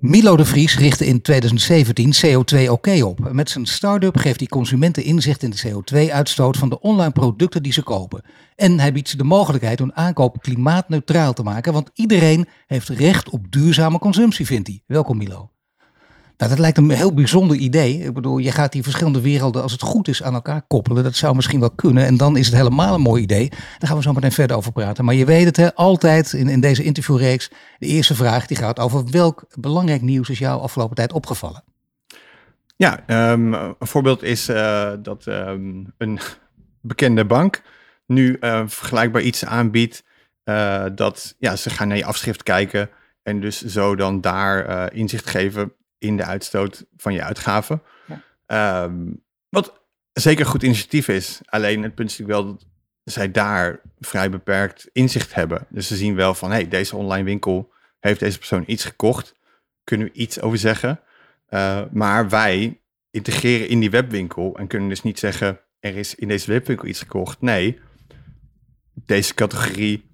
Milo de Vries richtte in 2017 CO2 Oké op. Met zijn start-up geeft hij consumenten inzicht in de CO2-uitstoot van de online producten die ze kopen. En hij biedt ze de mogelijkheid om aankoop klimaatneutraal te maken, want iedereen heeft recht op duurzame consumptie, vindt hij. Welkom Milo. Nou, dat lijkt een heel bijzonder idee. Ik bedoel, je gaat die verschillende werelden, als het goed is, aan elkaar koppelen. Dat zou misschien wel kunnen. En dan is het helemaal een mooi idee. Daar gaan we zo meteen verder over praten. Maar je weet het, hè, altijd in, in deze interviewreeks. De eerste vraag die gaat over welk belangrijk nieuws is jou afgelopen tijd opgevallen? Ja, um, een voorbeeld is uh, dat um, een bekende bank nu uh, vergelijkbaar iets aanbiedt. Uh, dat ja, ze gaan naar je afschrift kijken en dus zo dan daar inzicht geven in de uitstoot van je uitgaven. Ja. Um, wat zeker een goed initiatief is. Alleen het punt is natuurlijk wel dat zij daar vrij beperkt inzicht hebben. Dus ze zien wel van, hey, deze online winkel heeft deze persoon iets gekocht. Kunnen we iets over zeggen? Uh, maar wij integreren in die webwinkel en kunnen dus niet zeggen, er is in deze webwinkel iets gekocht. Nee, deze categorie,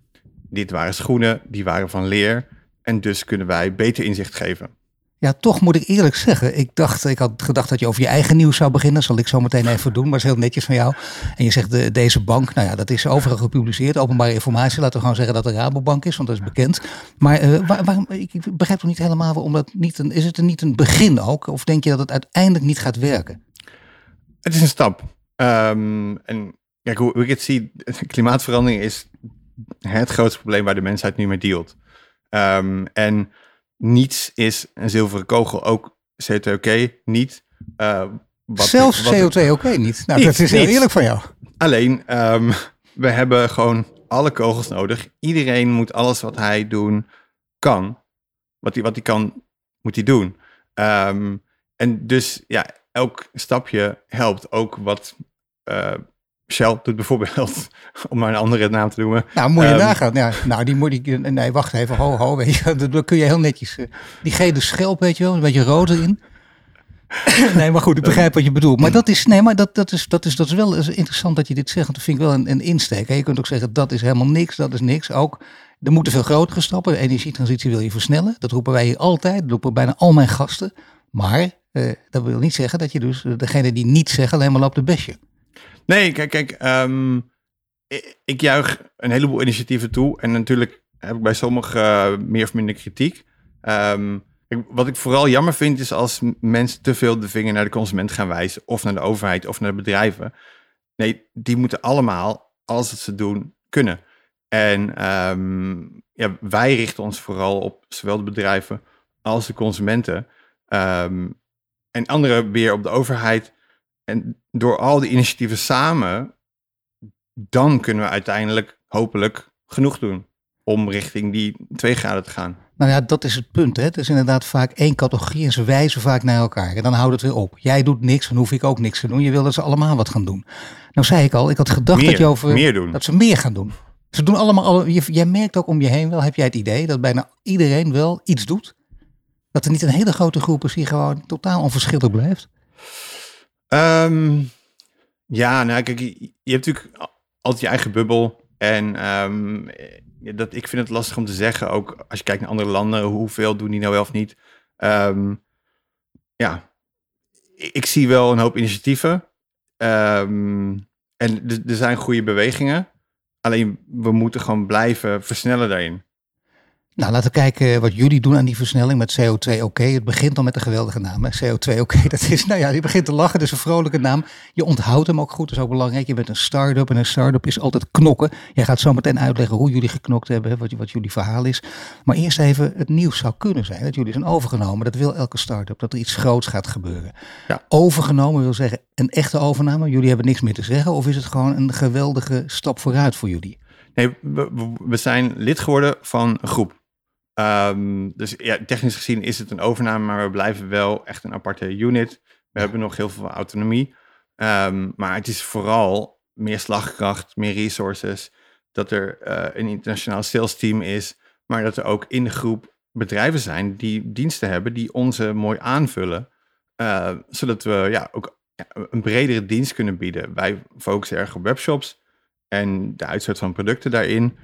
dit waren schoenen, die waren van leer. En dus kunnen wij beter inzicht geven. Ja, toch moet ik eerlijk zeggen. Ik dacht, ik had gedacht dat je over je eigen nieuws zou beginnen. Dat zal ik zo meteen even doen, maar is heel netjes van jou. En je zegt de, deze bank, nou ja, dat is overal gepubliceerd. Openbare informatie. Laten we gewoon zeggen dat het Rabobank is, want dat is bekend. Maar waar, waarom, ik begrijp toch niet helemaal waarom dat niet een, is het er niet een begin ook? Of denk je dat het uiteindelijk niet gaat werken? Het is een stap. Um, en kijk, hoe, ik het zie, klimaatverandering is het grootste probleem waar de mensheid nu mee dealt. Um, en niets is een zilveren kogel. Ook CO2 oké niet. Uh, wat Zelfs wat CO2 oké niet. Nou, dat is heel eerlijk van jou. Alleen, um, we hebben gewoon alle kogels nodig. Iedereen moet alles wat hij doen kan. Wat hij, wat hij kan, moet hij doen. Um, en dus ja, elk stapje helpt. Ook wat uh, Shell doet bijvoorbeeld, om maar een andere naam te noemen. Nou, moet je um, nagaan. Ja, nou, die moet ik. Nee, wacht even. Ho, ho. Weet je, dat kun je heel netjes. Uh, die gele schelp, weet je wel, een beetje rood erin. nee, maar goed, ik begrijp wat je bedoelt. Maar dat is, nee, maar dat, dat, is, dat, is, dat is wel interessant dat je dit zegt. Want dat vind ik wel een, een insteek. Hè. Je kunt ook zeggen, dat is helemaal niks, dat is niks. Ook, er moeten veel grotere stappen. De energietransitie wil je versnellen. Dat roepen wij hier altijd. Dat roepen bijna al mijn gasten. Maar uh, dat wil niet zeggen dat je dus, degene die niet zeggen, alleen maar loopt de besje. Nee, kijk, kijk um, ik, ik, juich een heleboel initiatieven toe. En natuurlijk heb ik bij sommigen uh, meer of minder kritiek. Um, ik, wat ik vooral jammer vind is als mensen te veel de vinger naar de consument gaan wijzen. Of naar de overheid of naar de bedrijven. Nee, die moeten allemaal, alles wat ze doen, kunnen. En um, ja, wij richten ons vooral op zowel de bedrijven als de consumenten. Um, en anderen weer op de overheid. En door al die initiatieven samen, dan kunnen we uiteindelijk hopelijk genoeg doen om richting die twee graden te gaan. Nou ja, dat is het punt. Hè? Het is inderdaad vaak één categorie en ze wijzen vaak naar elkaar. En dan houdt het weer op. Jij doet niks, dan hoef ik ook niks te doen. Je wil dat ze allemaal wat gaan doen. Nou zei ik al, ik had gedacht meer, dat je over... Meer doen. Dat ze meer gaan doen. Ze doen allemaal... jij merkt ook om je heen wel, heb jij het idee dat bijna iedereen wel iets doet? Dat er niet een hele grote groep is die gewoon totaal onverschillig blijft? Um, ja, nou kijk, je, hebt natuurlijk altijd je eigen bubbel. En um, dat, ik vind het lastig om te zeggen, ook als je kijkt naar andere landen, hoeveel doen die nou wel of niet. Um, ja, ik, ik, zie wel een hoop initiatieven. en er zijn goede bewegingen. Alleen we moeten gewoon blijven versnellen daarin. Nou, laten we kijken wat jullie doen aan die versnelling met CO2 oké. Het begint al met een geweldige naam. CO2 oké, dat is, nou ja, je begint te lachen, dus een vrolijke naam. Je onthoudt hem ook goed, dat is ook belangrijk. Je bent een start-up en een start-up is altijd knokken. Jij gaat zo meteen uitleggen hoe jullie geknokt hebben, wat, wat jullie verhaal is. Maar eerst even, het nieuws zou kunnen zijn dat jullie zijn overgenomen. Dat wil elke start-up, dat er iets groots gaat gebeuren. Ja. Overgenomen wil zeggen een echte overname. Jullie hebben niks meer te zeggen of is het gewoon een geweldige stap vooruit voor jullie? Nee, we, we zijn lid geworden van een groep. Um, dus ja, technisch gezien is het een overname, maar we blijven wel echt een aparte unit We hebben nog heel veel autonomie. Ehm, maar het is vooral meer slagkracht, meer resources. Dat er uh, een internationaal sales team is. Maar dat er ook in de groep bedrijven zijn die diensten hebben die onze mooi aanvullen. Uh, zodat we ja, ook een bredere dienst kunnen bieden. Wij focussen erg op webshops en de uitstoot van producten daarin.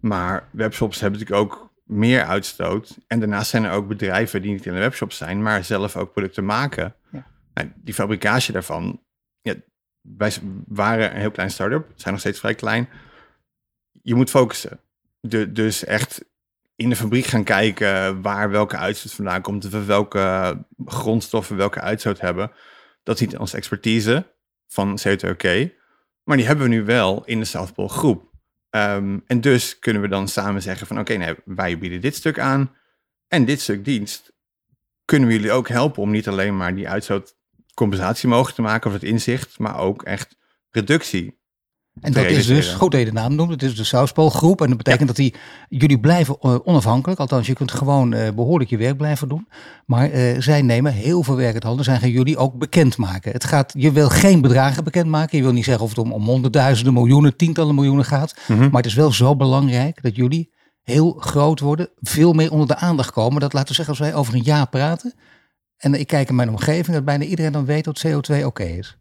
Maar webshops hebben natuurlijk ook meer uitstoot. En daarnaast zijn er ook bedrijven die niet in de webshops zijn, maar zelf ook producten maken. Ja. Nou, die fabricage daarvan, ja, wij waren een heel klein start-up, zijn nog steeds vrij klein. Je moet focussen. De, dus echt in de fabriek gaan kijken waar welke uitstoot vandaan komt, welke grondstoffen welke uitstoot hebben. Dat is niet onze expertise van CO2OK, maar die hebben we nu wel in de South Pole groep. Um, en dus kunnen we dan samen zeggen van oké, wij bieden dit stuk aan en dit stuk dienst. Kunnen we jullie ook helpen om niet alleen maar die uitstoot compensatie mogelijk te maken of het inzicht, maar ook echt reductie en dat is dus, goed dat je de naam noemt, het is de Sauspool En dat betekent dat die, jullie blijven eh, onafhankelijk. Althans, je kunt gewoon uh, behoorlijk je werk blijven doen. Maar uh, zij nemen heel veel werk uit handen. Zij gaan jullie ook bekendmaken. Het gaat, je wil geen bedragen bekendmaken. Je wil niet zeggen of het om, om honderdduizenden, miljoenen, tientallen miljoenen gaat. Mm -hmm. Maar het is wel zo belangrijk dat jullie heel groot worden. Veel meer onder de aandacht komen. Dat laten we zeggen, als wij over een jaar praten. En ik kijk in mijn omgeving, dat bijna iedereen dan weet dat CO2 oké okay is.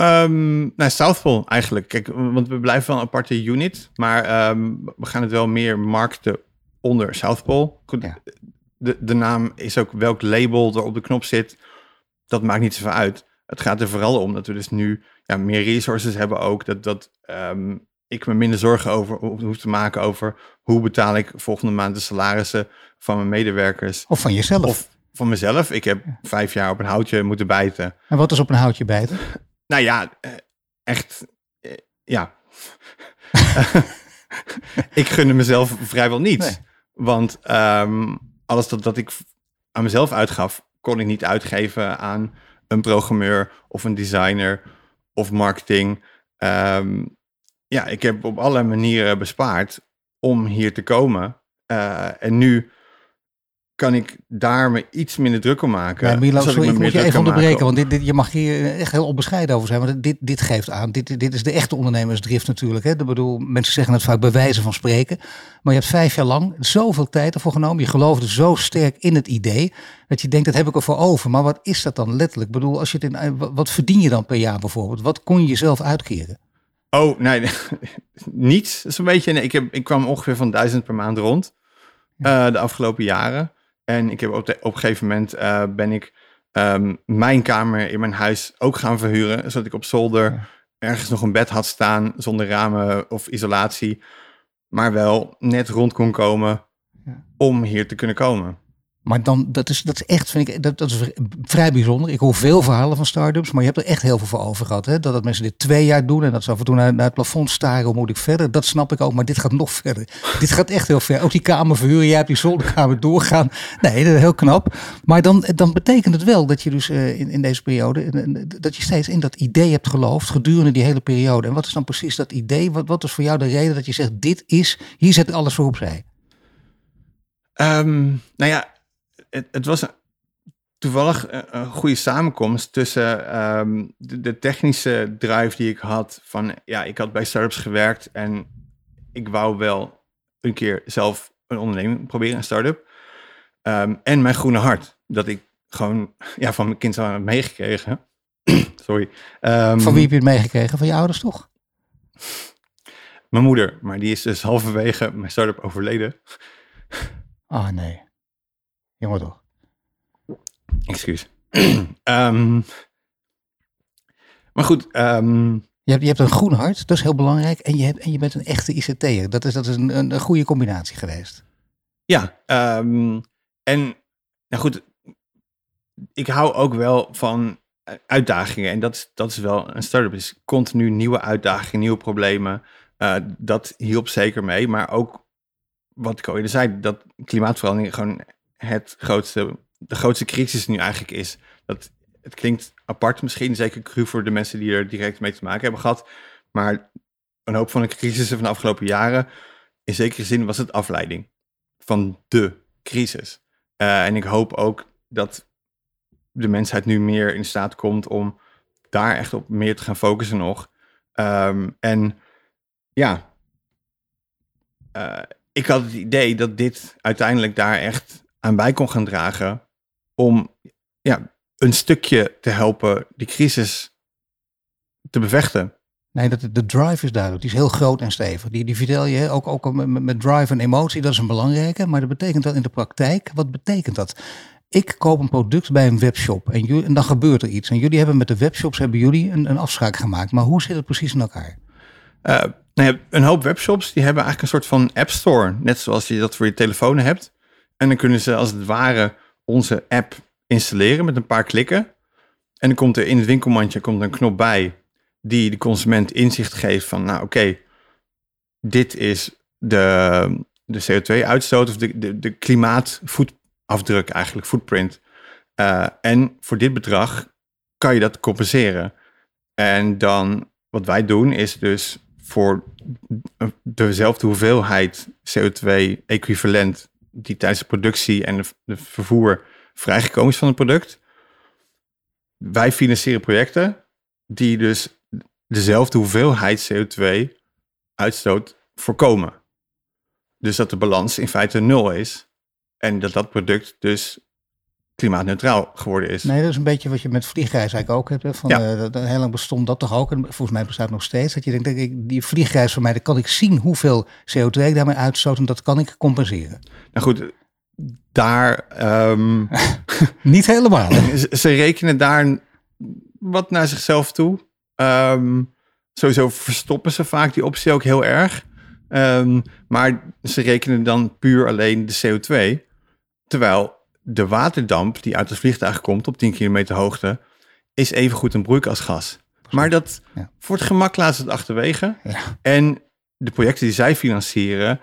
Um, nou, eigenlijk. Kijk, want we blijven wel een aparte unit, maar um, we gaan het wel meer markten onder ja. de, de naam is ook welk label er op de knop zit. Dat maakt niet zoveel uit. Het gaat er vooral om dat we dus nu ja, meer resources hebben ook. Dat, dat um, ik me minder zorgen over hoef te maken over hoe betaal ik volgende maand de salarissen van mijn medewerkers. Of van jezelf. Of van mezelf. Ik heb vijf jaar op een houtje moeten bijten. En wat is op een houtje bijten? Nou ja, eh, echt, eh, ja. ik gunde mezelf vrijwel niets. Want um, alles dat, dat ik aan mezelf uitgaf, kon ik niet uitgeven aan een programmeur of een designer of marketing. Um, ja, ik heb op alle manieren bespaard om hier te komen. Uh, en nu kan ik daar me iets minder druk om maken. Ja, Milo, sorry, ik, moet je even onderbreken, want dit, dit, je mag hier echt heel onbescheiden over zijn. Want dit, dit geeft aan, dit, dit is de echte ondernemersdrift natuurlijk. Hè. Ik bedoel, mensen zeggen het vaak bij wijze van spreken. Maar je hebt vijf jaar lang zoveel tijd ervoor genomen. Je geloofde zo sterk in het idee, dat je denkt, dat heb ik ervoor over. Maar wat is dat dan letterlijk? Ik bedoel, als je het in, wat verdien je dan per jaar bijvoorbeeld? Wat kon je jezelf uitkeren? Oh, nee, niets. Dat is een beetje, nee, ik, heb, ik kwam ongeveer van duizend per maand rond. Uh, de afgelopen jaren. En ik heb op, de, op een gegeven moment uh, ben ik um, mijn kamer in mijn huis ook gaan verhuren. Zodat ik op zolder ergens nog een bed had staan zonder ramen of isolatie. Maar wel net rond kon komen ja. om hier te kunnen komen. Maar dan, dat is, dat is echt, vind ik, dat, dat is vrij bijzonder. Ik hoor veel verhalen van start-ups, maar je hebt er echt heel veel voor over gehad. Hè? Dat, dat mensen dit twee jaar doen en dat ze af en toe naar, het plafond staren, hoe moet ik verder? Dat snap ik ook, maar dit gaat nog verder. dit gaat echt heel ver. Ook die kamer verhuren, jij hebt die zolderkamer doorgaan. Nee, dat is heel knap. Maar dan, dan betekent het wel dat je dus uh, in, in deze periode, dat je steeds in dat idee hebt geloofd gedurende die hele periode. En wat is dan precies dat idee? Wat, wat is voor jou de reden dat je zegt, dit is, hier zet alles voor opzij? Um, nou ja, het, het was toevallig een, goede samenkomst tussen um, de, de, technische drive die ik had. Van ja, ik had bij startups gewerkt en ik wou wel een keer zelf een onderneming proberen, een start-up. Um, en mijn groene hart. Dat ik gewoon ja, van mijn kind had meegekregen. Sorry. Um, van wie heb je het meegekregen? Van je ouders toch? Mijn moeder, maar die is dus halverwege mijn start-up overleden. Ah oh, nee. Jammer toch? Excuus. um, maar goed. Um, je, hebt, je hebt een groen hart, dat is heel belangrijk. En je, hebt, en je bent een echte ICT'er. Dat is, dat is een, een, goede combinatie geweest. Ja, um, en nou goed, ik hou ook wel van uitdagingen. En dat is, dat is wel een start-up. is continu nieuwe uitdagingen, nieuwe problemen. Uh, dat hielp zeker mee. Maar ook wat ik al eerder zei, dat klimaatverandering gewoon het grootste, de grootste crisis nu eigenlijk is. Dat, het klinkt apart misschien, zeker cru voor de mensen die er direct mee te maken hebben gehad. Maar een hoop van de crisissen van de afgelopen jaren, in zekere zin was het afleiding van de crisis. Uh, en ik hoop ook dat de mensheid nu meer in staat komt om daar echt op meer te gaan focussen nog. Ehm, en ja, eh, ik had het idee dat dit uiteindelijk daar echt aan bij kon gaan dragen om ja, een stukje te helpen die crisis te bevechten. Nee, dat, de drive is duidelijk. Die is heel groot en stevig. Die, die vertel je ook, ook met, met drive en emotie. Dat is een belangrijke. Maar dat betekent dat in de praktijk. Wat betekent dat? Ik koop een product bij een webshop en, jullie, en dan gebeurt er iets. En jullie hebben met de webshops hebben jullie een, een afspraak gemaakt. Maar hoe zit het precies in elkaar? Uh, nou een hoop webshops die hebben eigenlijk een soort van app store. Net zoals je dat voor je telefoon hebt. En dan kunnen ze als het ware onze app installeren met een paar klikken. En dan komt er in het winkelmandje komt een knop bij die de consument inzicht geeft van, nou oké, dit is de, de CO2-uitstoot of de, de, de klimaatvoetafdruk eigenlijk, footprint. Uh, en voor dit bedrag kan je dat compenseren. En dan wat wij doen is dus voor dezelfde hoeveelheid CO2-equivalent die tijdens de productie en de, vervoer vrijgekomen is van het product. Wij financieren projecten die dus dezelfde hoeveelheid CO2-uitstoot voorkomen. Dus dat de balans in feite nul is en dat dat product dus klimaatneutraal geworden is. Nee, dat is een beetje wat je met vliegreis eigenlijk ook hebt. Van, ja. uh, heel lang bestond dat toch ook. En volgens mij bestaat nog steeds. Dat je denkt, denk ik, die vliegreis van mij, dan kan ik zien hoeveel CO2 ik daarmee uitstoot. En dat kan ik compenseren. Nou goed, daar... Um, Niet helemaal. Ze, rekenen daar wat naar zichzelf toe. Um, sowieso verstoppen ze vaak die optie ook heel erg. Um, maar ze rekenen dan puur alleen de CO2. Terwijl de waterdamp die uit het vliegtuig komt op 10 kilometer hoogte, is evengoed een broeikasgas. Maar dat ja. voor het gemak laat ze het achterwege. Ja. En de projecten die zij financieren,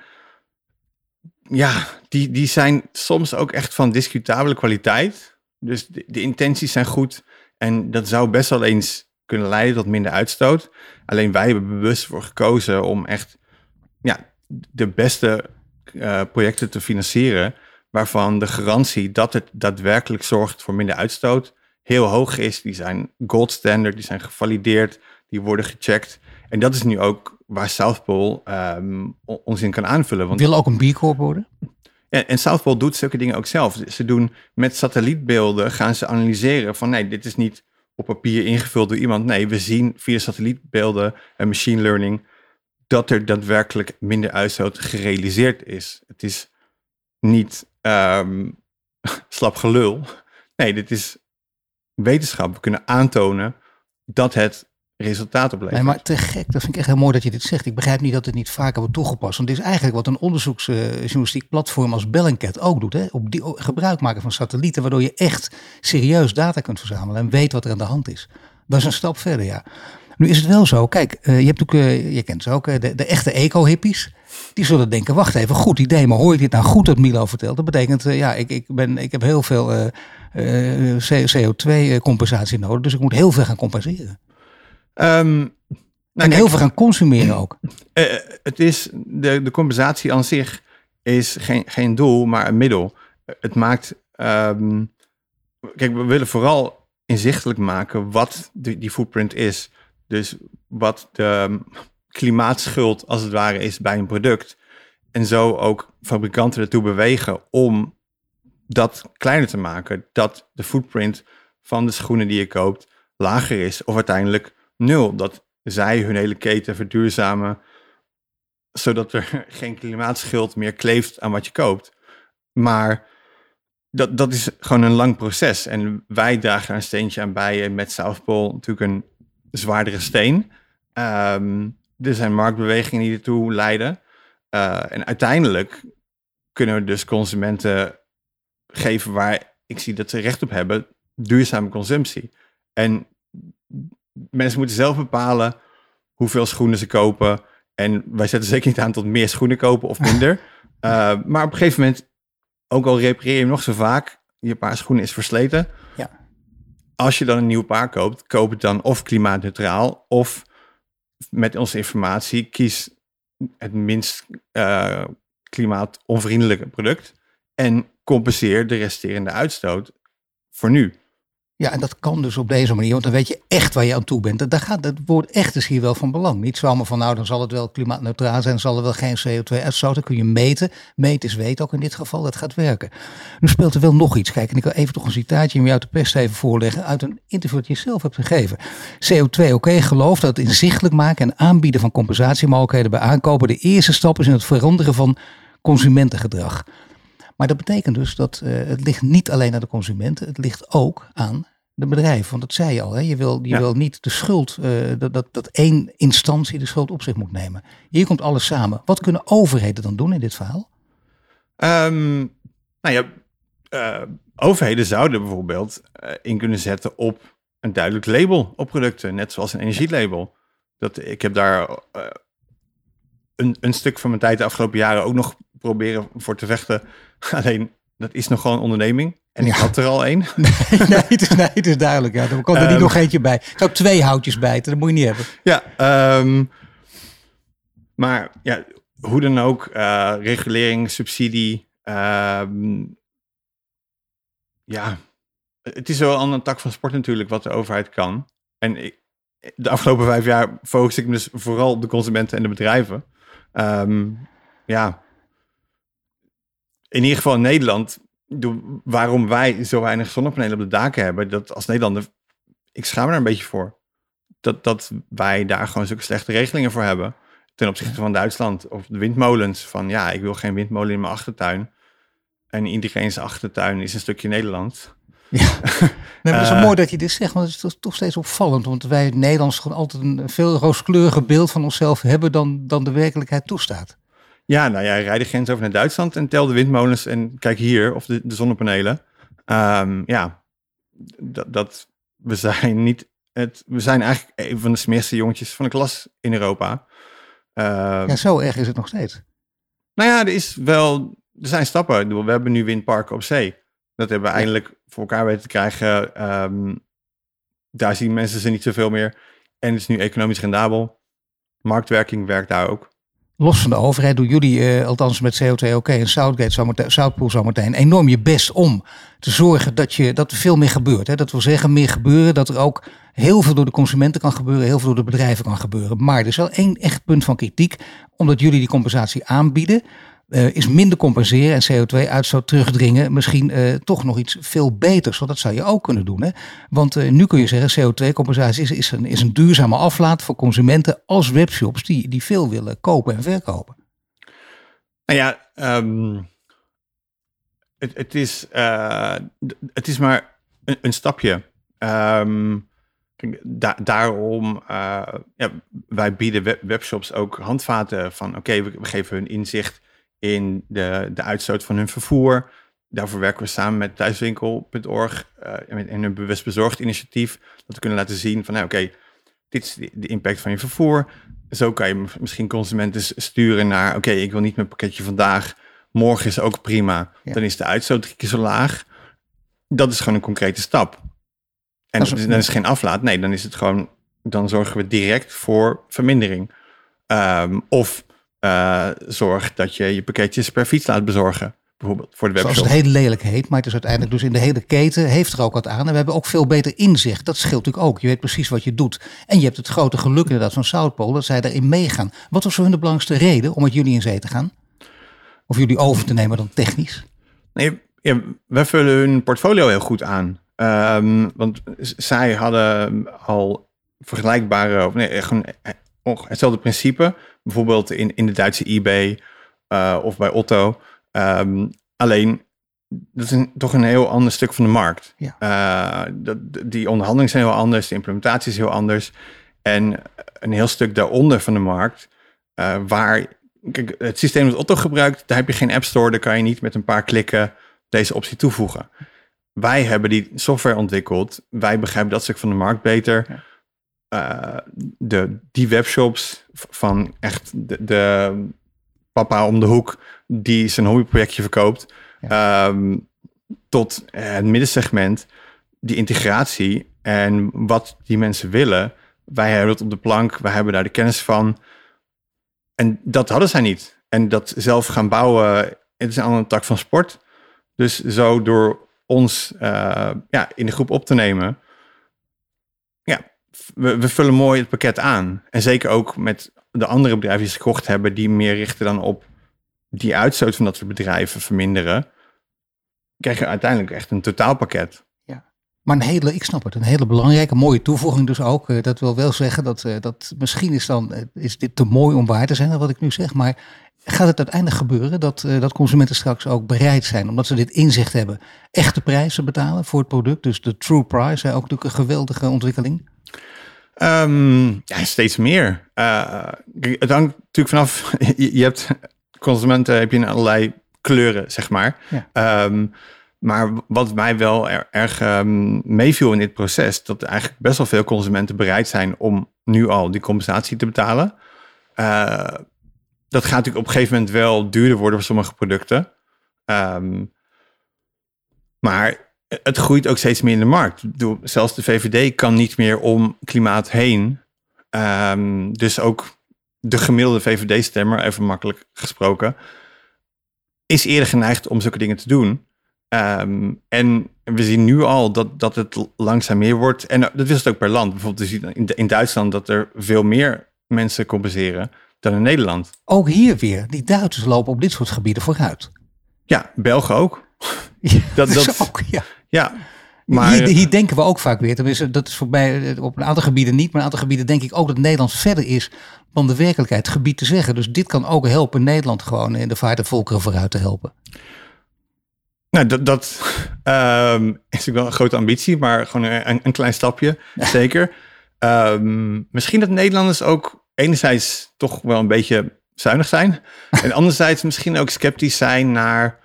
ja, die, die zijn soms ook echt van discutabele kwaliteit. Dus de, de intenties zijn goed. En dat zou best wel eens kunnen leiden tot minder uitstoot. Alleen wij hebben bewust voor gekozen om echt ja, de beste uh, projecten te financieren waarvan de garantie dat het daadwerkelijk zorgt voor minder uitstoot heel hoog is. Die zijn gold standard, die zijn gevalideerd, die worden gecheckt. En dat is nu ook waar South Pole um, ons in kan aanvullen. Want, Wil ook een B Corp worden? En, en South Pole doet zulke dingen ook zelf. Ze doen met satellietbeelden, gaan ze analyseren van nee, dit is niet op papier ingevuld door iemand. Nee, we zien via satellietbeelden en machine learning dat er daadwerkelijk minder uitstoot gerealiseerd is. Het is niet um, slap gelul. Nee, dit is wetenschap. We kunnen aantonen dat het resultaat oplevert. Nee, maar te gek. Dat vind ik echt heel mooi dat je dit zegt. Ik begrijp niet dat het niet vaker wordt toegepast. Want dit is eigenlijk wat een onderzoeksjournalistiek platform als Bellingcat ook doet. Hè? Op die, gebruik maken van satellieten, waardoor je echt serieus data kunt verzamelen en weet wat er aan de hand is. Dat is een stap verder, ja. Nu is het wel zo, kijk, uh, je hebt ook, uh, je kent ze ook, uh, de, de, echte eco-hippies. Die zullen denken, wacht even, goed idee, maar hoor je dit nou goed wat Milo vertelt? Dat betekent, ja, ik, ik, ben, ik heb heel veel CO2-compensatie nodig, dus ik moet heel veel gaan compenseren. Um, nou, en heel veel gaan consumeren ook. het is, de, de compensatie aan zich is geen, geen doel, maar een middel. Het maakt, um, kijk, we willen vooral inzichtelijk maken wat die, die footprint is. Dus wat de klimaatschuld als het ware is bij een product. En zo ook fabrikanten ertoe bewegen om dat kleiner te maken. Dat de footprint van de schoenen die je koopt lager is. Of uiteindelijk nul. Dat zij hun hele keten verduurzamen. Zodat er geen klimaatschuld meer kleeft aan wat je koopt. Maar dat, dat is gewoon een lang proces. En wij dragen daar een steentje aan bij. En met South Pole natuurlijk een zwaardere steen. Ehm, er zijn marktbewegingen die ertoe leiden. Uh, en uiteindelijk kunnen we dus consumenten geven waar ik zie dat ze recht op hebben, duurzame consumptie. En mensen moeten zelf bepalen hoeveel schoenen ze kopen. En wij zetten zeker niet aan tot meer schoenen kopen of minder. uh, maar op een gegeven moment, ook al repareer je nog zo vaak, je paar schoenen is versleten. Ja als je dan een nieuw paar koopt, koop het dan of klimaatneutraal of met onze informatie kies het minst uh, klimaatonvriendelijke product en compenseer de resterende uitstoot voor nu. Ja, en dat kan dus op deze manier, want dan weet je echt waar je aan toe bent. Daar gaat het woord echt is hier wel van belang. Niet zomaar van nou, dan zal het wel klimaatneutraal zijn, zal er wel geen CO2 uitstoten. kun je meten. Meten is weten ook in dit geval, dat gaat werken. Nu speelt er wel nog iets. Kijk, en ik wil even toch een citaatje in jou de pest even voorleggen uit een interview dat je zelf hebt gegeven. CO2 oké, gelooft dat het inzichtelijk maken en aanbieden van compensatiemogelijkheden bij aankopen de eerste stap is in het veranderen van consumentengedrag. Maar dat betekent dus dat uh, het ligt niet alleen aan de consumenten, het ligt ook aan de bedrijven. Want dat zei je al, hè? je, wil, je wil niet de schuld, uh, dat, dat, dat één instantie de schuld op zich moet nemen. Hier komt alles samen. Wat kunnen overheden dan doen in dit verhaal? Um, nou ja, uh, overheden zouden bijvoorbeeld in kunnen zetten op een duidelijk label op producten, net zoals een energielabel. Dat, ik heb daar een, een stuk van mijn tijd de afgelopen jaren ook nog proberen voor te vechten. Alleen, dat is nog gewoon een onderneming. En ik had er al één. Nee, nee, het is, nee, het is duidelijk. Ja. Er komt er niet ehm. nog eentje bij. Ik zou twee houtjes bijten, dat moet je niet hebben. Ja, um, maar ja, hoe dan ook, uh, regulering, subsidie. Um, ja, het is wel een tak van sport natuurlijk wat de overheid kan. En ik, de afgelopen vijf jaar focus ik me dus vooral op de consumenten en de bedrijven. Ja, in ieder geval in Nederland, waarom wij zo weinig zonnepanelen op de daken hebben, dat als Nederlander, ik schaam me daar een beetje voor. Dat, dat wij daar gewoon zulke slechte regelingen voor hebben. Ten opzichte van Duitsland of de windmolens. Van ja, ik wil geen windmolen in mijn achtertuin. En iedereen's achtertuin is een stukje Nederland. Ja, nee, het is wel mooi dat je dit zegt, want het is toch steeds opvallend. Want wij Nederlanders gewoon altijd een veel rooskleuriger beeld van onszelf hebben dan, dan de werkelijkheid toestaat. Ja, nou ja, rijd de grens over naar Duitsland en tel de windmolens en kijk hier, of de, de zonnepanelen. Um, ja, dat, dat, we zijn niet, het, we zijn eigenlijk een van de smerigste jongetjes van de klas in Europa. Um, ja, zo erg is het nog steeds. Nou ja, er is wel, er zijn stappen. We hebben nu windparken op zee. Dat hebben we eindelijk voor elkaar weten te krijgen. Um, daar zien mensen ze niet zoveel meer. En het is nu economisch rendabel. Marktwerking werkt daar ook los van de overheid doen jullie, uh, althans met CO2 OK en Southgate, zometeen, Southpool zometeen, enorm je best om te zorgen dat, je, dat er veel meer gebeurt. Hè? Dat wil zeggen, meer gebeuren, dat er ook heel veel door de consumenten kan gebeuren, heel veel door de bedrijven kan gebeuren. Maar er is wel één echt punt van kritiek, omdat jullie die compensatie aanbieden. Uh, is minder compenseren en CO2-uitstoot terugdringen misschien uh, toch nog iets veel beters. Want dat zou je ook kunnen doen. Hè? Want uh, nu kun je zeggen, CO2-compensatie is, is, een, is een duurzame aflaat voor consumenten als webshops die, die veel willen kopen en verkopen. Nou ja, um, het, het, is, het is maar een, een stapje. Da daarom, ja, wij bieden web webshops ook handvaten van oké, we geven hun inzicht in de, de uitstoot van hun vervoer. Daarvoor werken we samen met thuiswinkel.org uh, in een bewust bezorgd initiatief. Dat we kunnen laten zien van, nou, oké, dit is de, impact van je vervoer. Zo kan je misschien consumenten sturen naar, oké, ik wil niet mijn pakketje vandaag. Morgen is ook prima. Dan is de uitstoot drie keer zo laag. Dat is gewoon een concrete stap. En dan is geen aflaat. Nee, dan is het gewoon, dan zorgen we direct voor vermindering. Um, of uh, zorg dat je je pakketjes per fiets laat bezorgen. Bijvoorbeeld voor de webshop. Zoals het heel lelijk heet, maar het is uiteindelijk dus in de hele keten heeft er ook wat aan. En we hebben ook veel beter inzicht. Dat scheelt natuurlijk ook. Je weet precies wat je doet. En je hebt het grote geluk inderdaad van Southpole dat zij daarin meegaan. Wat was voor hun de belangrijkste reden om met jullie in zee te gaan? Of jullie over te nemen dan technisch? Nee, ja, wij vullen hun portfolio heel goed aan. Um, want zij hadden al vergelijkbare, of nee, gewoon hetzelfde principe. Bijvoorbeeld in, in de Duitse eBay uh, of bij Otto. Um, alleen, dat is een, toch een heel ander stuk van de markt. Ja. Uh, dat, die onderhandelingen zijn heel anders, de implementatie is heel anders. En een heel stuk daaronder van de markt, uh, waar kijk, het systeem dat Otto gebruikt, daar heb je geen App Store, daar kan je niet met een paar klikken deze optie toevoegen. Wij hebben die software ontwikkeld, wij begrijpen dat stuk van de markt beter. Ja. Uh, de, die webshops van echt de, de, papa om de hoek die zijn hobbyprojectje verkoopt, um, tot het middensegment, die integratie en wat die mensen willen. Wij hebben het op de plank, wij hebben daar de kennis van. En dat hadden zij niet. En dat zelf gaan bouwen, het is een andere tak van sport. Dus zo door ons eh, ja, in de groep op te nemen. Ja, we, we vullen mooi het pakket aan. En zeker ook met de andere bedrijven die ze gekocht hebben, die meer richten dan op die uitstoot van dat soort bedrijven verminderen, krijg je uiteindelijk echt een totaalpakket. Maar een hele, ik snap het, een hele belangrijke, mooie toevoeging dus ook. Eh, dat wil wel zeggen dat, eh, dat misschien is, dan, eh, is dit te mooi om waar te zijn, wat ik nu zeg. Maar gaat het uiteindelijk gebeuren dat, dat consumenten straks ook bereid zijn, omdat ze dit inzicht hebben, echte prijzen betalen voor het product? Dus de true price, ook natuurlijk een geweldige ontwikkeling. Ehm, ja, steeds meer. het hangt natuurlijk vanaf, je, hebt consumenten heb je in allerlei kleuren, zeg maar. Ja. Ehm, maar wat mij wel erg um, meeviel in dit proces, dat eigenlijk best wel veel consumenten bereid zijn om nu al die compensatie te betalen. Uh, dat gaat natuurlijk op een gegeven moment wel duurder worden voor sommige producten. Maar het groeit ook steeds meer in de markt. Zelfs de VVD kan niet meer om klimaat heen. Um, dus ook de gemiddelde VVD-stemmer, even makkelijk gesproken, is eerder geneigd om zulke dingen te doen. Um, en we zien nu al dat, dat het langzaam meer wordt. En dat is het ook per land. Bijvoorbeeld in, in Duitsland dat er veel meer mensen compenseren dan in Nederland. Ook hier weer. Die Duitsers lopen op dit soort gebieden vooruit. Ja, Belgen ook. Ja, dat, dat, ook, ja. Ja maar, hier, hier, denken we ook vaak weer. Tenminste, dat is voor mij op een aantal gebieden niet. Maar een aantal gebieden denk ik ook dat Nederland verder is dan de werkelijkheid gebied te zeggen. Dus dit kan ook helpen Nederland gewoon in de vaart de volkeren vooruit te helpen. Nou, dat, dat um, is natuurlijk wel een grote ambitie, maar gewoon een, een klein stapje, zeker. Um, misschien dat Nederlanders ook enerzijds toch wel een beetje zuinig zijn. en anderzijds misschien ook sceptisch zijn naar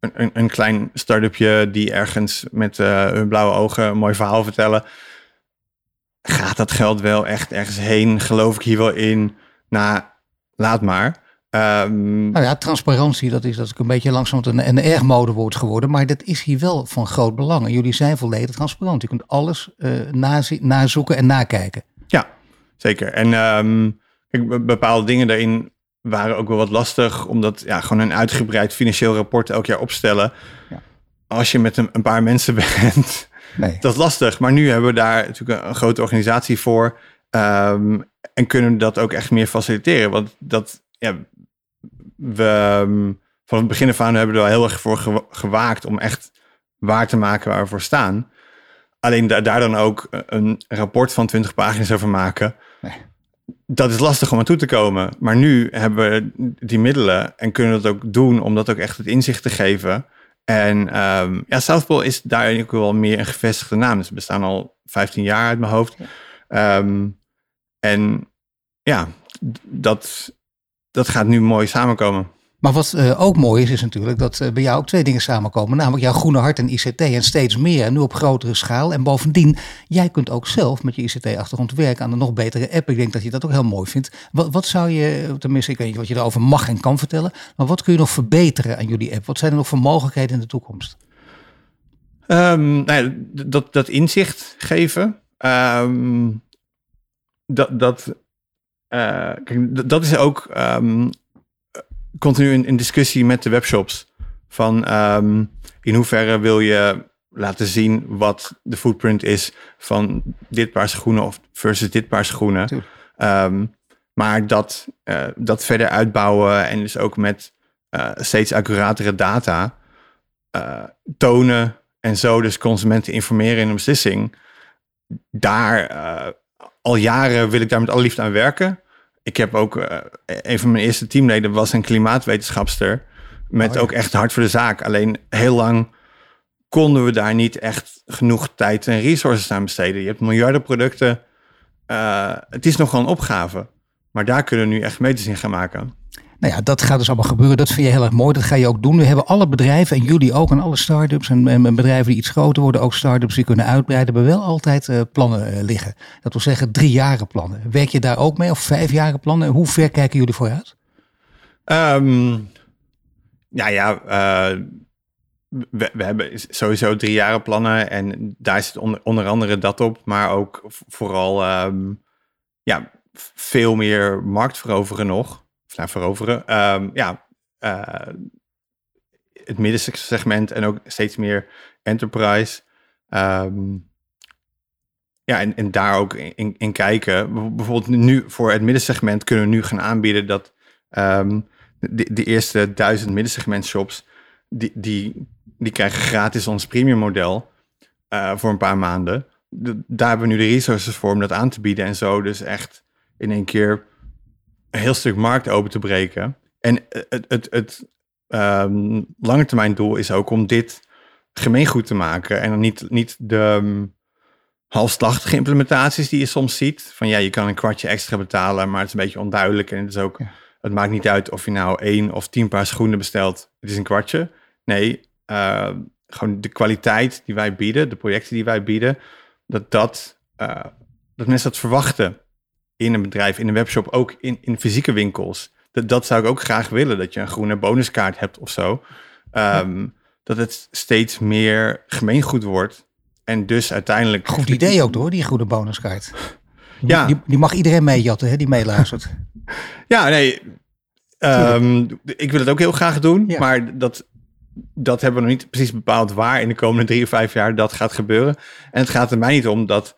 een, een klein start-upje die ergens met uh, hun blauwe ogen een mooi verhaal vertellen. Gaat dat geld wel echt ergens heen? Geloof ik hier wel in? Nou, laat maar. Um, nou ja, transparantie, dat is, dat is een beetje langzaam een, een erg modewoord geworden. Maar dat is hier wel van groot belang. En jullie zijn volledig transparant. Je kunt alles uh, nazoeken en nakijken. Ja, zeker. En um, bepaalde dingen daarin waren ook wel wat lastig. Omdat ja, gewoon een uitgebreid financieel rapport elk jaar opstellen. Ja. Als je met een, een paar mensen bent, nee. dat is lastig. Maar nu hebben we daar natuurlijk een, een grote organisatie voor. Um, en kunnen dat ook echt meer faciliteren. Want dat, ja, we ehm, van het begin af aan hebben we er wel heel erg voor gewaakt om echt waar te maken waar we voor staan. Alleen daar dan ook een rapport van 20 pagina's over maken. Dat is lastig om aan toe te komen. Maar nu hebben we die middelen en kunnen dat ook doen om dat ook echt het inzicht te geven. En um, ja, Southpole is daar ook wel meer een gevestigde naam. Dus bestaan al 15 jaar uit mijn hoofd. Ehm, en ja, dat, dat gaat nu mooi samenkomen. Maar wat uh, ook mooi is, is natuurlijk dat uh, bij jou ook twee dingen samenkomen. Namelijk jouw groene hart en ICT en steeds meer. En nu op grotere schaal. En bovendien, jij kunt ook zelf met je ICT-achtergrond werken aan een nog betere app. Ik denk dat je dat ook heel mooi vindt. Wat, wat zou je, tenminste ik weet niet wat je erover mag en kan vertellen. Maar wat kun je nog verbeteren aan jullie app? Wat zijn er nog voor mogelijkheden in de toekomst? Um, nou dat, dat inzicht geven. Um, dat, dat kijk, dat is ook um, continu in, in, discussie met de webshops. Van um, in hoeverre wil je laten zien wat de footprint is van dit paar schoenen of versus dit paar schoenen. Um, maar dat, uh, dat verder uitbouwen en dus ook met uh, steeds accuratere data uh, tonen en zo dus consumenten informeren in een beslissing. Daar al jaren wil ik daar met alle liefde aan werken. Ik heb ook, uh, een van mijn eerste teamleden was een klimaatwetenschapster. Met oh ook echt hard voor de zaak. Alleen heel lang konden we daar niet echt genoeg tijd en resources aan besteden. Je hebt miljarden producten. Uh, het is nogal een opgave. Maar daar kunnen we nu echt meters in gaan maken. Nou ja, dat gaat dus allemaal gebeuren. Dat vind je heel erg mooi. Dat ga je ook doen. We hebben alle bedrijven en jullie ook en alle start-ups en, en bedrijven die iets groter worden, ook start-ups die kunnen uitbreiden, hebben wel altijd uh, plannen uh, liggen. Dat wil zeggen drie jaren plannen. Werk je daar ook mee of vijf jaren plannen? Hoe ver kijken jullie vooruit? Um, ja, ja. Uh, we, hebben sowieso drie jaren plannen en daar zit onder, andere dat op, maar ook vooral um, ja, veel meer markt veroveren nog of nou, veroveren. Um, ja, uh, het middensegment en ook steeds meer enterprise. Ehm, ja, en, en daar ook in, in kijken. Bijvoorbeeld nu voor het middensegment kunnen we nu gaan aanbieden dat um, de, de eerste duizend middensegment shops, die, die, die krijgen gratis ons premium model uh, voor een paar maanden. daar hebben we nu de resources voor om dat aan te bieden en zo. Dus echt in één keer een heel stuk markt open te breken. En het, het, het um, lange termijn doel is ook om dit gemeengoed te maken. En niet, niet de um, halfslachtige implementaties die je soms ziet. Van ja, je kan een kwartje extra betalen, maar het is een beetje onduidelijk. En het is ook, het maakt niet uit of je nou één of tien paar schoenen bestelt. Het is een kwartje. Nee, uh, gewoon de kwaliteit die wij bieden, de projecten die wij bieden, dat, dat, uh, dat mensen dat verwachten in een bedrijf, in een webshop, ook in, in fysieke winkels. Dat, dat zou ik ook graag willen, dat je een groene bonuskaart hebt of zo. Um, Dat het steeds meer gemeengoed wordt. En dus uiteindelijk... Goed idee ook hoor, die groene bonuskaart. Ja. Die, die mag iedereen meejatten, hè, die meeluistert. ja, nee. Um, ik wil het ook heel graag doen, ja. maar dat, dat hebben we nog niet precies bepaald waar in de komende drie of vijf jaar dat gaat gebeuren. En het gaat er mij niet om dat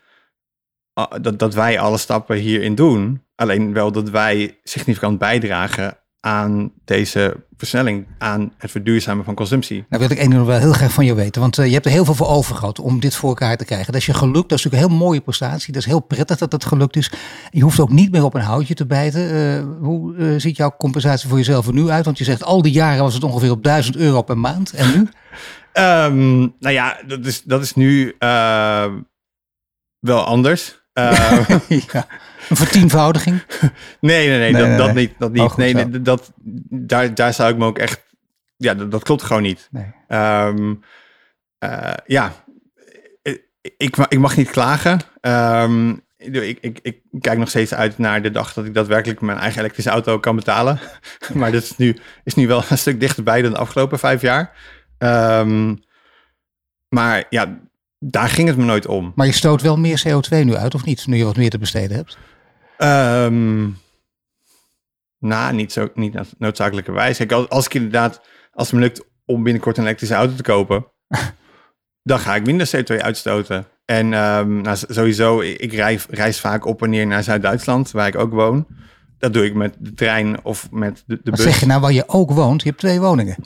dat, dat wij alle stappen hierin doen. Alleen wel dat wij significant bijdragen aan deze versnelling, aan het verduurzamen van consumptie. Nou wil ik één ding wel heel graag van je weten, want uh, je hebt er heel veel voor over gehad om dit voor elkaar te krijgen. Dat is je gelukt, dat is natuurlijk een heel mooie prestatie. Dat is heel prettig dat dat gelukt is. Je hoeft ook niet meer op een houtje te bijten. Uh, hoe uh, ziet jouw compensatie voor jezelf er nu uit? Want je zegt al die jaren was het ongeveer op 1000 euro per maand. En nu? um, nou ja, dat is, dat is nu wel anders. Uh, ja, een vertienvoudiging? nee, nee, nee, nee, dat, nee, dat niet. Dat niet. Oh, nee, nee, dat, daar, daar zou ik me ook echt... Ja, dat, dat klopt gewoon niet. Nee. Um, uh, ja, ik, ik mag niet klagen. Um, ik, ik, ik kijk nog steeds uit naar de dag dat ik daadwerkelijk mijn eigen elektrische auto kan betalen. maar dat is nu, is nu wel een stuk dichterbij dan de afgelopen vijf jaar. Um, maar ja, daar ging het me nooit om. Maar je stoot wel meer CO2 nu uit, of niet? Nu je wat meer te besteden hebt? Um, nou, niet, zo, niet noodzakelijkerwijs. Kijk, als, als ik inderdaad, als het me lukt om binnenkort een elektrische auto te kopen, dan ga ik minder CO2 uitstoten. En um, nou, sowieso, ik reis, reis vaak op en neer naar Zuid-Duitsland, waar ik ook woon. Dat doe ik met de trein of met de, de Wat bus. zeg je nou waar je ook woont? Je hebt twee woningen.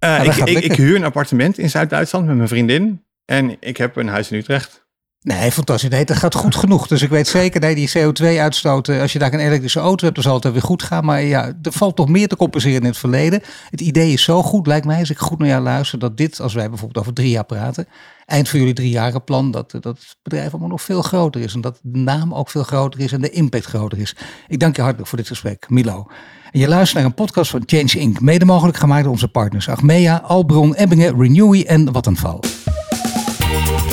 Uh, ik, ik, ik, huur een appartement in Zuid-Duitsland met mijn vriendin. En ik heb een huis in Utrecht. Nee, fantastisch. Nee, dat gaat goed genoeg. Dus ik weet zeker, nee, die CO2-uitstoot, als je daar een elektrische auto hebt, dan zal het weer goed gaan. Maar ja, er valt toch meer te compenseren in het verleden. Het idee is zo goed, lijkt mij, als ik goed naar jou luister, dat dit, als wij bijvoorbeeld over drie jaar praten, eind van jullie drie jaren plan, dat, dat het bedrijf allemaal nog veel groter is. En dat de naam ook veel groter is en de impact groter is. Ik dank je hartelijk voor dit gesprek, Milo. En je luistert naar een podcast van Change Inc., mede mogelijk gemaakt door onze partners Achmea, Albron, Ebbingen, Renewy en Vattenfall.